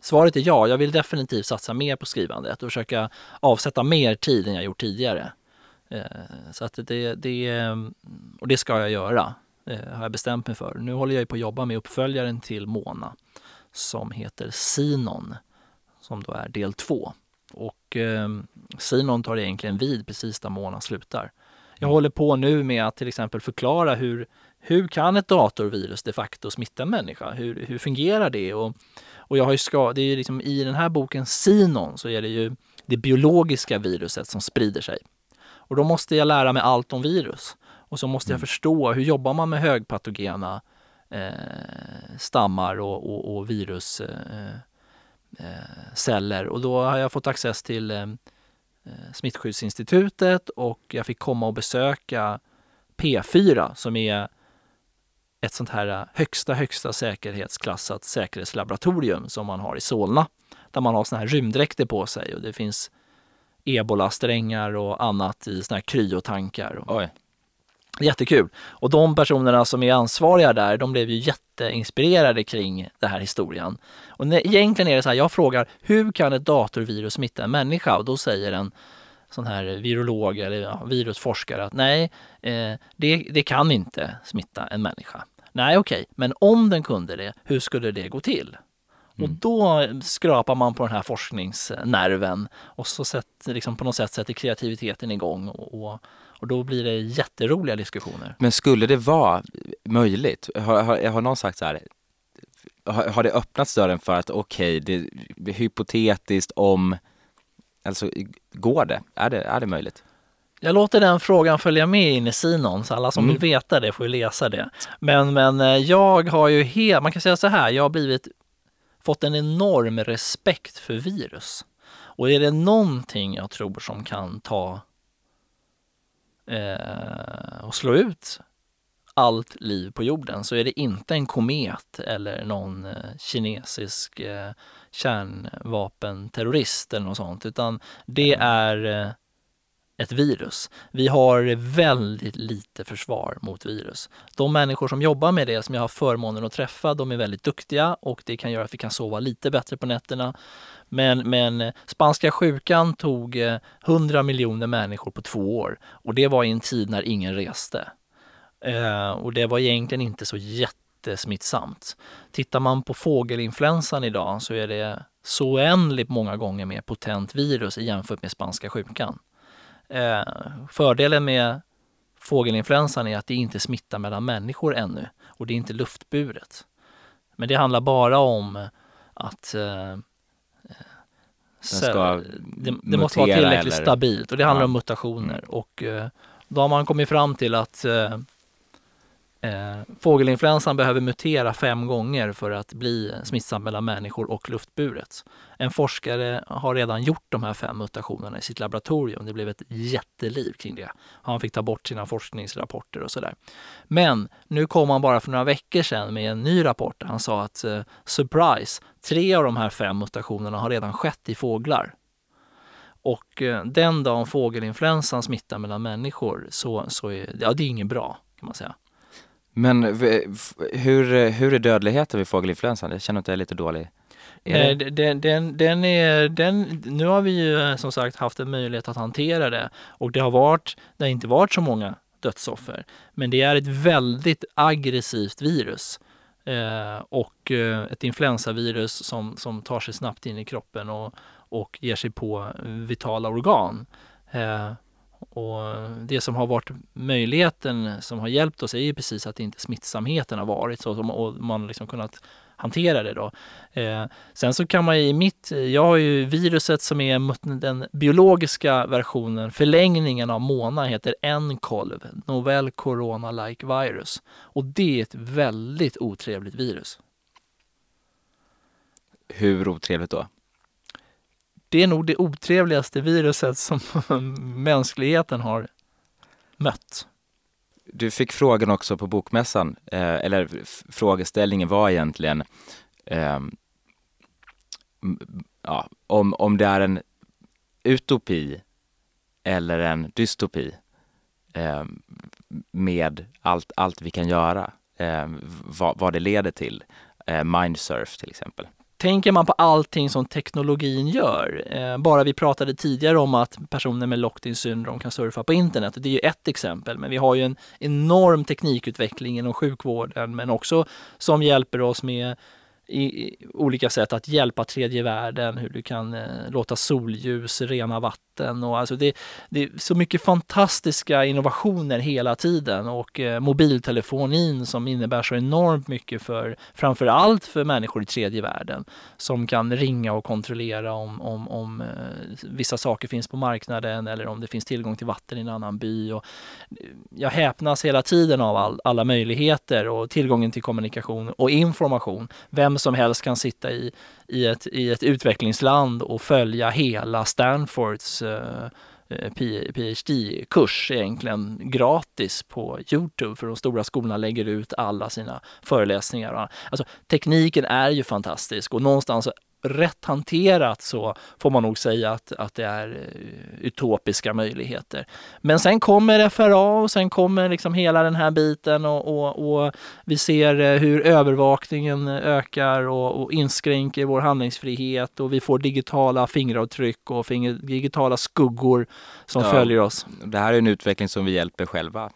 Svaret är ja, jag vill definitivt satsa mer på skrivandet och försöka avsätta mer tid än jag gjort tidigare. Eh, så att det, det, och det ska jag göra, eh, har jag bestämt mig för. Nu håller jag på att jobba med uppföljaren till Mona som heter Sinon, som då är del två. Och eh, Sinon tar egentligen vid precis där Mona slutar. Jag håller på nu med att till exempel förklara hur, hur kan ett datorvirus de facto smitta en människa? Hur, hur fungerar det? Och, och jag har ju ska, det är ju liksom i den här boken Sinon så är det ju det biologiska viruset som sprider sig. Och då måste jag lära mig allt om virus. Och så måste jag förstå hur jobbar man med högpatogena eh, stammar och, och, och virus eh, eh, och då har jag fått access till eh, eh, Smittskyddsinstitutet och jag fick komma och besöka P4 som är ett sånt här eh, högsta, högsta säkerhetsklassat säkerhetslaboratorium som man har i Solna. Där man har såna här rymddräkter på sig och det finns ebola-strängar och annat i såna här kryotankar. Oj. Jättekul. Och de personerna som är ansvariga där, de blev ju jätteinspirerade kring den här historien. Och när, egentligen är det så här, jag frågar, hur kan ett datorvirus smitta en människa? Och då säger en sån här virolog eller ja, virusforskare att nej, eh, det, det kan inte smitta en människa. Nej, okej, men om den kunde det, hur skulle det gå till? Och Mm. då skrapar man på den här forskningsnerven och så sätt, liksom på något sätt sätter kreativiteten igång och, och, och då blir det jätteroliga diskussioner. Men skulle det vara möjligt? Har, har, har någon sagt så här, har, har det öppnats dörren för att okej, det, det är hypotetiskt om, alltså går det? Är det, är det möjligt? Jag låter den frågan följa med in i Sinon, så alla som Mm. vill veta det får ju läsa det. Men, men eh, jag har ju helt, man kan säga så här, jag har blivit, fått en enorm respekt för virus. Och är det någonting jag tror som kan ta eh, och slå ut allt liv på jorden så är det inte en komet eller någon eh, kinesisk eh, kärnvapenterrorist eller något sånt, utan det är eh, ett virus. Vi har väldigt lite försvar mot virus. De människor som jobbar med det, som jag har förmånen att träffa, de är väldigt duktiga och det kan göra att vi kan sova lite bättre på nätterna. Men, men eh, spanska sjukan tog eh, 100 miljoner människor på två år och det var i en tid när ingen reste. Eh, och det var egentligen inte så jättesmittsamt. Tittar man på fågelinfluensan idag så är det så oändligt många gånger mer potent virus jämfört med spanska sjukan. Eh, fördelen med fågelinfluensan är att det inte smittar mellan människor ännu och det är inte luftburet. Men det handlar bara om att eh, ska det, det måste vara tillräckligt eller- stabilt och det handlar Ja. om mutationer. Och eh, då har man kommit fram till att eh, eh, fågelinfluensan behöver mutera fem gånger för att bli smittsam mellan människor och luftburet. En forskare har redan gjort de här fem mutationerna i sitt laboratorium. Det blev ett jätteliv kring det. Han fick ta bort sina forskningsrapporter och sådär. Men nu kom han bara för några veckor sedan med en ny rapport han sa att eh, surprise, tre av de här fem mutationerna har redan skett i fåglar. Och eh, den dagen fågelinfluensan smittar mellan människor så, så är ja, det är inget bra kan man säga. Men hur, hur är dödligheten vid fågelinfluensan? Jag känner att jag är lite dålig. Är det? Den, den, den är, den, nu har vi ju eh, som sagt haft en möjlighet att hantera det och det har, varit, det har inte varit så många dödsoffer. Men det är ett väldigt aggressivt virus eh, och eh, ett influensavirus som, som tar sig snabbt in i kroppen och, och ger sig på vitala organ. Eh, och det som har varit möjligheten som har hjälpt oss är ju precis att inte smittsamheten har varit så som- och man har liksom kunnat hantera det då. Eh, sen så kan man ju i mitt, jag har ju viruset som är den biologiska versionen, förlängningen av Mona heter Ncolv, Novel Corona-like virus. Och det är ett väldigt otrevligt virus. Hur otrevligt då? Det är nog det otrevligaste viruset som *laughs* mänskligheten har mött. Du fick frågan också på bokmässan, eh, eller frågeställningen var egentligen eh, ja, om, om det är en utopi eller en dystopi eh, med allt, allt vi kan göra, ehm, vad, vad det leder till. Eh, mindsurf till exempel. Tänker man på allting som teknologin gör, eh, bara vi pratade tidigare om att personer med locked-in syndrom kan surfa på internet, det är ju ett exempel, men vi har ju en enorm teknikutveckling inom sjukvården, men också som hjälper oss med i, i olika sätt att hjälpa tredje världen, hur du kan eh, låta solljus rena vatten och alltså det, det är så mycket fantastiska innovationer hela tiden och eh, mobiltelefonin som innebär så enormt mycket för framför allt för människor i tredje världen som kan ringa och kontrollera om, om, om eh, vissa saker finns på marknaden eller om det finns tillgång till vatten i en annan by. Och, eh, jag häpnas hela tiden av all, alla möjligheter och tillgången till kommunikation och information. Vem som helst kan sitta i, i, ett, i ett utvecklingsland och följa hela Stanfords eh, eh PhD-kurs egentligen gratis på Youtube för de stora skolorna lägger ut alla sina föreläsningar. Alltså, tekniken är ju fantastisk och någonstans rätt hanterat så får man nog säga att, att det är utopiska möjligheter. Men sen kommer FRA och sen kommer liksom hela den här biten och, och, och vi ser eh, hur övervakningen ökar och, och inskränker vår handlingsfrihet och vi får digitala fingeravtryck och finger, digitala skuggor som Ja. följer oss. Det här är en utveckling som vi hjälper själva.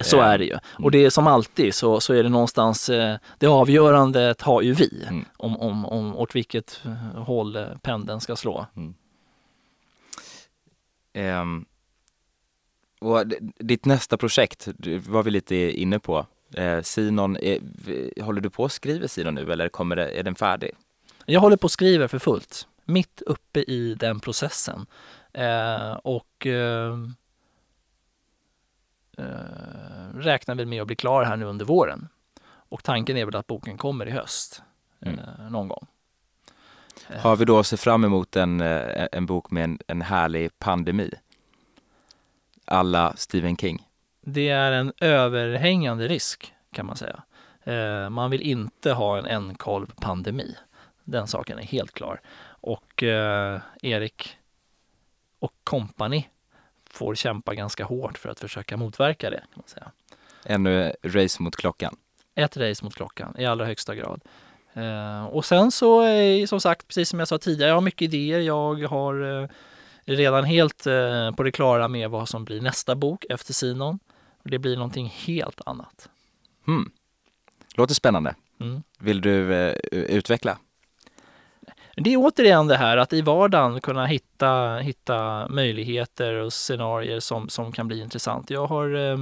Så Eh, är det ju. Och det är som alltid så, så är det någonstans eh, det avgörandet har ju vi Mm. om, om, om åt vilket eh, håll pendeln ska slå. Ehm, och d- ditt nästa projekt var vi lite inne på. Eh, Sinon, är, håller du på och skriver Sinon nu eller kommer det, är den färdig? Jag håller på och skriver för fullt, mitt uppe i den processen. Eh, och eh, räknar väl med att bli klar här nu under våren. Och tanken är väl att boken kommer i höst, Mm. eh, någon gång. Har vi då att se fram emot en, eh, en bok med en, en härlig pandemi? Alla Stephen King. Det är en överhängande risk kan man säga. Eh, man vill inte ha en enkolv-pandemi. Den saken är helt klar. Och eh, Erik och kompani får kämpa ganska hårt för att försöka motverka det. Kan man säga. Ännu race mot klockan. Ett race mot klockan i allra högsta grad. Eh, och sen så, eh, som sagt, precis som jag sa tidigare, jag har mycket idéer. Jag har eh, redan helt eh, på det klara med vad som blir nästa bok efter Sinon. Det blir någonting helt annat. Hmm. Låter spännande. Mm. Vill du eh, utveckla? Det är återigen det här att i vardagen kunna hitta, hitta möjligheter och scenarier som, som kan bli intressant. Jag har eh,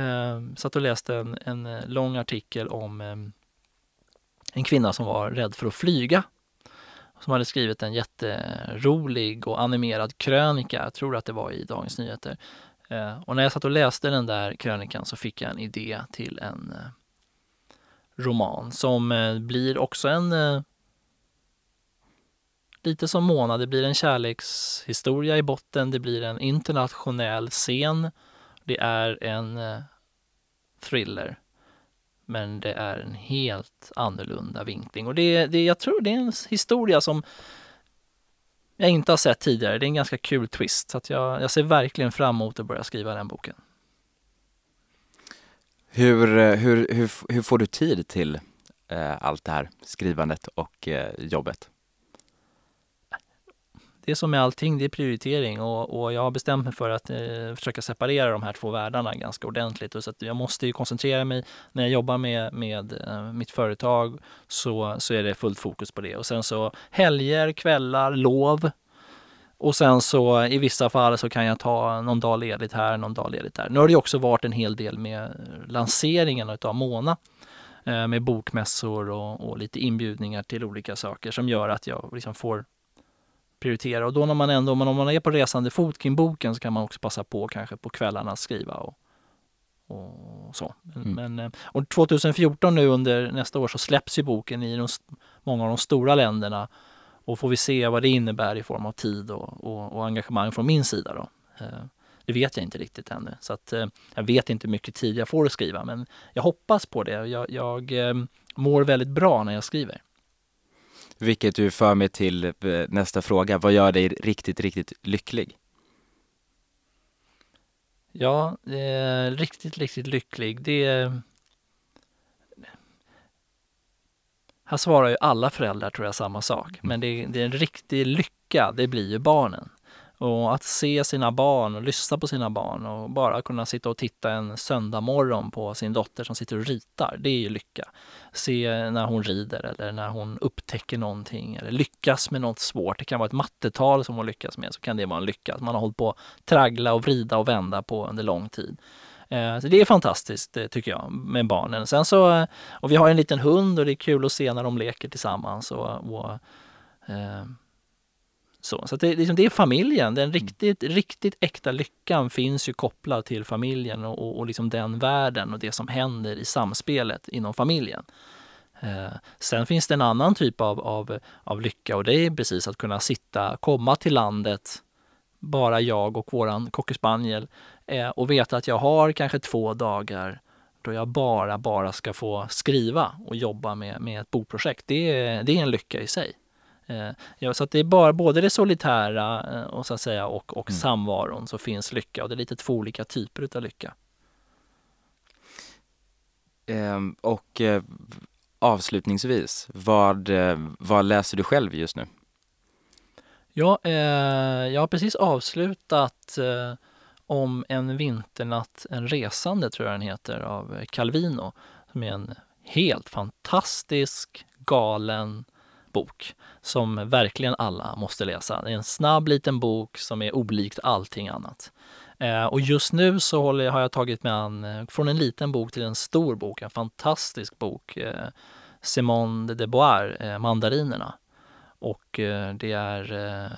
eh, satt och läste en, en eh, lång artikel om eh, en kvinna som var rädd för att flyga. Som hade skrivit en jätterolig och animerad krönika, jag tror att det var i Dagens Nyheter. Eh, och när jag satt och läste den där krönikan så fick jag en idé till en eh, roman som eh, blir också en eh, lite som Mona, det blir en kärlekshistoria i botten, det blir en internationell scen, det är en eh, thriller. Men det är en helt annorlunda vinkling och det, det, jag tror det är en historia som jag inte har sett tidigare. Det är en ganska kul twist så att jag, jag ser verkligen fram emot att börja skriva den boken. Hur, eh, hur, hur, hur får du tid till eh, allt det här skrivandet och eh, jobbet? Det är som med allting, det är prioritering och, och jag har bestämt mig för att eh, försöka separera de här två världarna ganska ordentligt. Och så att jag måste ju koncentrera mig när jag jobbar med, med eh, mitt företag så, så är det fullt fokus på det. Och sen så helger, kvällar, lov. Och sen så i vissa fall så kan jag ta någon dag ledigt här, någon dag ledigt där. Nu har det också varit en hel del med lanseringen av Mona eh, med bokmässor och, och lite inbjudningar till olika saker som gör att jag liksom får prioritera. Och då när man ändå, om man, är på resande fot kring boken så kan man också passa på kanske på kvällarna att skriva och, och så. Men, Mm. men, eh, och 2014 nu under nästa år så släpps ju boken i de, många av de stora länderna och får vi se vad det innebär i form av tid och, och, och engagemang från min sida då. Eh, Det vet jag inte riktigt ännu. Så att, eh, jag vet inte hur mycket tid jag får att skriva men jag hoppas på det. Jag, jag mår väldigt bra när jag skriver. Vilket ju för mig till eh, nästa fråga. Vad gör dig riktigt, riktigt lycklig? Ja, eh, riktigt, riktigt lycklig. Det är... Här svarar ju alla föräldrar tror jag samma sak. Men det, det är en riktig lycka, det blir ju barnen. Och att se sina barn och lyssna på sina barn och bara kunna sitta och titta en söndag morgon på sin dotter som sitter och ritar, det är ju lycka. Se när hon rider eller när hon upptäcker någonting eller lyckas med något svårt. Det kan vara ett mattetal som hon lyckas med, så kan det vara en lycka. Man har hållit på att traggla och vrida och vända på under lång tid. Eh, så det är fantastiskt eh, tycker jag med barnen. Sen så, eh, och vi har en liten hund och det är kul att se när de leker tillsammans. Och, och, så så det, liksom, det är familjen. Den riktigt, riktigt äkta lyckan finns ju kopplad till familjen och, och, och liksom den världen och det som händer i samspelet inom familjen. Eh, sen finns det en annan typ av, av, av lycka och det är precis att kunna sitta, komma till landet, bara jag och våran cocker eh, och veta att jag har kanske två dagar då jag bara, bara ska få skriva och jobba med, med ett bokprojekt. Det är, det är en lycka i sig. Eh, ja, så att det är bara både det solitära eh, och så att säga och, och Mm. samvaron så finns lycka och det är lite två olika typer utav lycka. Ehm, och eh, avslutningsvis, vad, eh, vad läser du själv just nu? Ja, eh, jag har precis avslutat eh, om en vinternatt, en resande tror jag den heter, av Calvino. Som är en helt fantastisk, galen bok som verkligen alla måste läsa. Det är en snabb liten bok som är olikt allting annat. Eh, och just nu så håller, har jag tagit mig an eh, från en liten bok till en stor bok, en fantastisk bok. Eh, Simone de Beauvoir, eh, Mandarinerna. Och eh, det är, eh,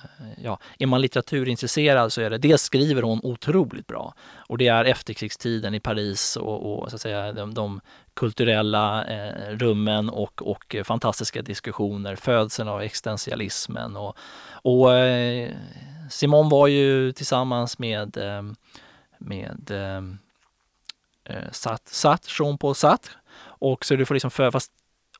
ja, är man litteraturintresserad så är det, dels skriver hon otroligt bra och det är efterkrigstiden i Paris och, och så att säga de, de kulturella eh, rummen och, och eh, fantastiska diskussioner, födseln av existentialismen och, och eh, Simon var ju tillsammans med, eh, med eh, eh, Sat, Sat, Jean-Paul Sartre. Och så du får liksom för, fast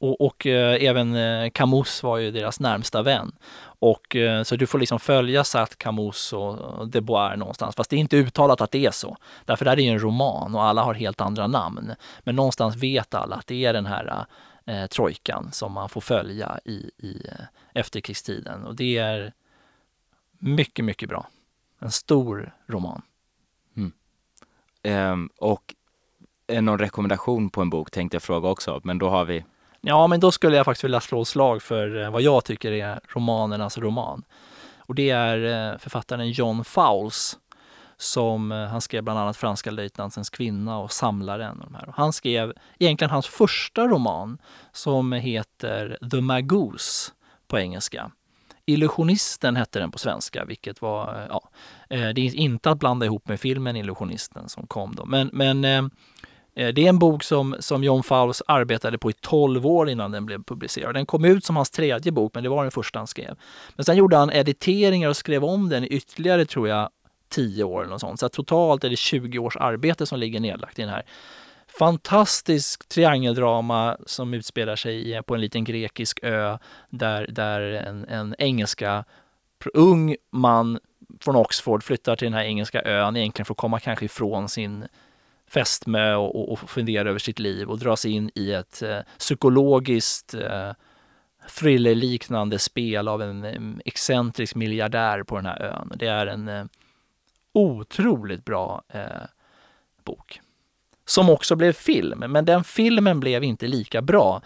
och, och eh, även eh, Camus var ju deras närmsta vän. Och eh, så du får liksom följa Sartre, Camus och, de Boer någonstans. Fast det är inte uttalat att det är så. Därför är det ju en roman och alla har helt andra namn. Men någonstans vet alla att det är den här eh, trojkan som man får följa i, i eh, efterkrigstiden. Och det är mycket, mycket bra. En stor roman. Mm. Ehm, och någon rekommendation på en bok tänkte jag fråga också, men då har vi Ja, men då skulle jag faktiskt vilja slå ett slag för eh, vad jag tycker är romanernas roman. Och det är eh, författaren John Fowles som eh, han skrev bland annat Franska löjtnantens kvinna och Samlaren. Och de här. Och han skrev egentligen hans första roman som heter The Magoose på engelska. Illusionisten hette den på svenska, vilket var, ja, det är inte att blanda ihop med filmen Illusionisten som kom då. Men, men Eh, Eh, det är en bok som, som John Fowles arbetade på i 12 år innan den blev publicerad. Den kom ut som hans tredje bok, men det var den första han skrev. Men sen gjorde han editeringar och skrev om den ytterligare, tror jag, 10 år eller något sånt. Så totalt är det 20 års arbete som ligger nedlagt i den här. Fantastisk triangeldrama som utspelar sig på en liten grekisk ö där, där en, en engelska ung man från Oxford flyttar till den här engelska ön egentligen för att komma kanske ifrån sin fästmö och, och, och fundera över sitt liv och dras in i ett eh, psykologiskt eh, thrillerliknande spel av en eh, excentrisk miljardär på den här ön. Det är en eh, otroligt bra eh, bok. Som också blev film, men den filmen blev inte lika bra.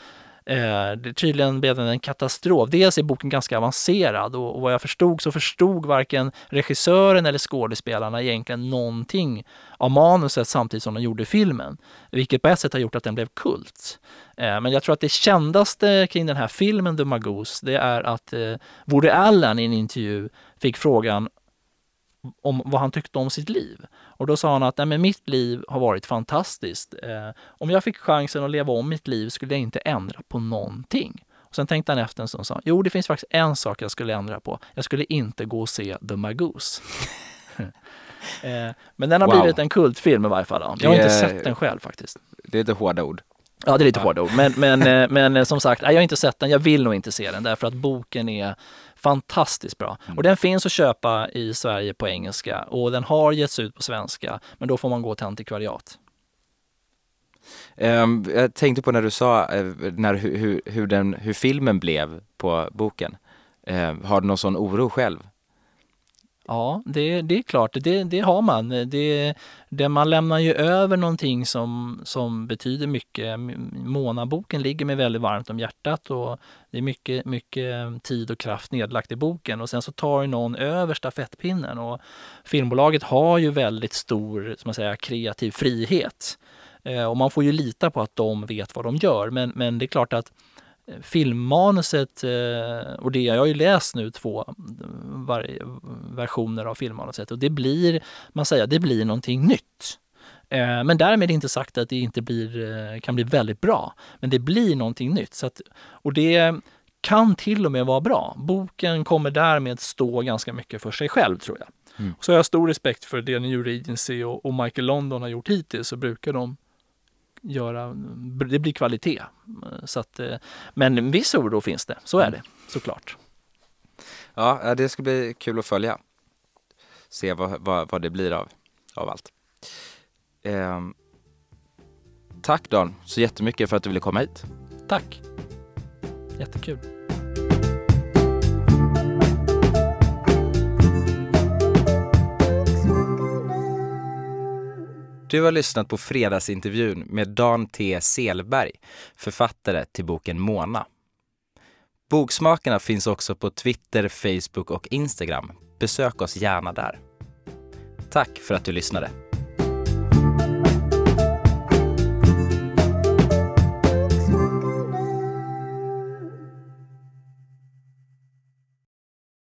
Eh, det, tydligen blev den en katastrof. Dels är boken ganska avancerad och, och vad jag förstod så förstod varken regissören eller skådespelarna egentligen någonting av manuset samtidigt som de gjorde filmen. Vilket på ett sätt har gjort att den blev kult. Eh, men jag tror att det kändaste kring den här filmen The Magoose, det är att eh, Woody Allen i en intervju fick frågan om vad han tyckte om sitt liv. Och då sa han att Nej, men mitt liv har varit fantastiskt. Eh, om jag fick chansen att leva om mitt liv skulle jag inte ändra på någonting. Och sen tänkte han efter en stund och sa jo det finns faktiskt en sak jag skulle ändra på. Jag skulle inte gå och se The Magoose. *laughs* eh, men den har Wow. blivit en kultfilm i varje fall. då. Jag har inte sett den själv faktiskt. Det är lite hårda ord. Ja, det är lite hårda ord. Men, men, eh, *laughs* men eh, som sagt, jag har inte sett den. Jag vill nog inte se den därför att boken är fantastiskt bra. Mm. Och den finns att köpa i Sverige på engelska och den har getts ut på svenska. Men då får man gå till antikvariat. Ehm, jag tänkte på när du sa eh, när, hur, hur, hur, den, hur filmen blev på boken. Ehm, har du någon sån oro själv? Ja, det, det är klart, det, det har man. Det, det, man lämnar ju över någonting som, som betyder mycket. Månaboken ligger mig väldigt varmt om hjärtat och det är mycket, mycket tid och kraft nedlagt i boken och sen så tar ju någon över stafettpinnen och filmbolaget har ju väldigt stor som man säger, kreativ frihet. Eh, och man får ju lita på att de vet vad de gör. Men, men det är klart att filmmanuset, eh, och det jag har ju läst nu två versioner av filmmanuset och det blir, man säger, det blir någonting nytt. Eh, Men därmed inte sagt att det inte blir, eh, kan bli väldigt bra. Men det blir någonting nytt. Så att, och det kan till och med vara bra. Boken kommer därmed stå ganska mycket för sig själv tror jag. Mm. Så jag har stor respekt för det New Regency och, och Michael London har gjort hittills så brukar de göra, det blir kvalitet. Så att, eh, men en viss oro finns det, så är det såklart. Ja, det ska bli kul att följa. Se vad, vad, vad det blir av, av allt. Ehm, tack Dan, så jättemycket för att du ville komma hit. Tack! Jättekul. Du har lyssnat på fredagsintervjun med Dan T Selberg, författare till boken Mona. Boksmakarna finns också på Twitter, Facebook och Instagram. Besök oss gärna där. Tack för att du lyssnade.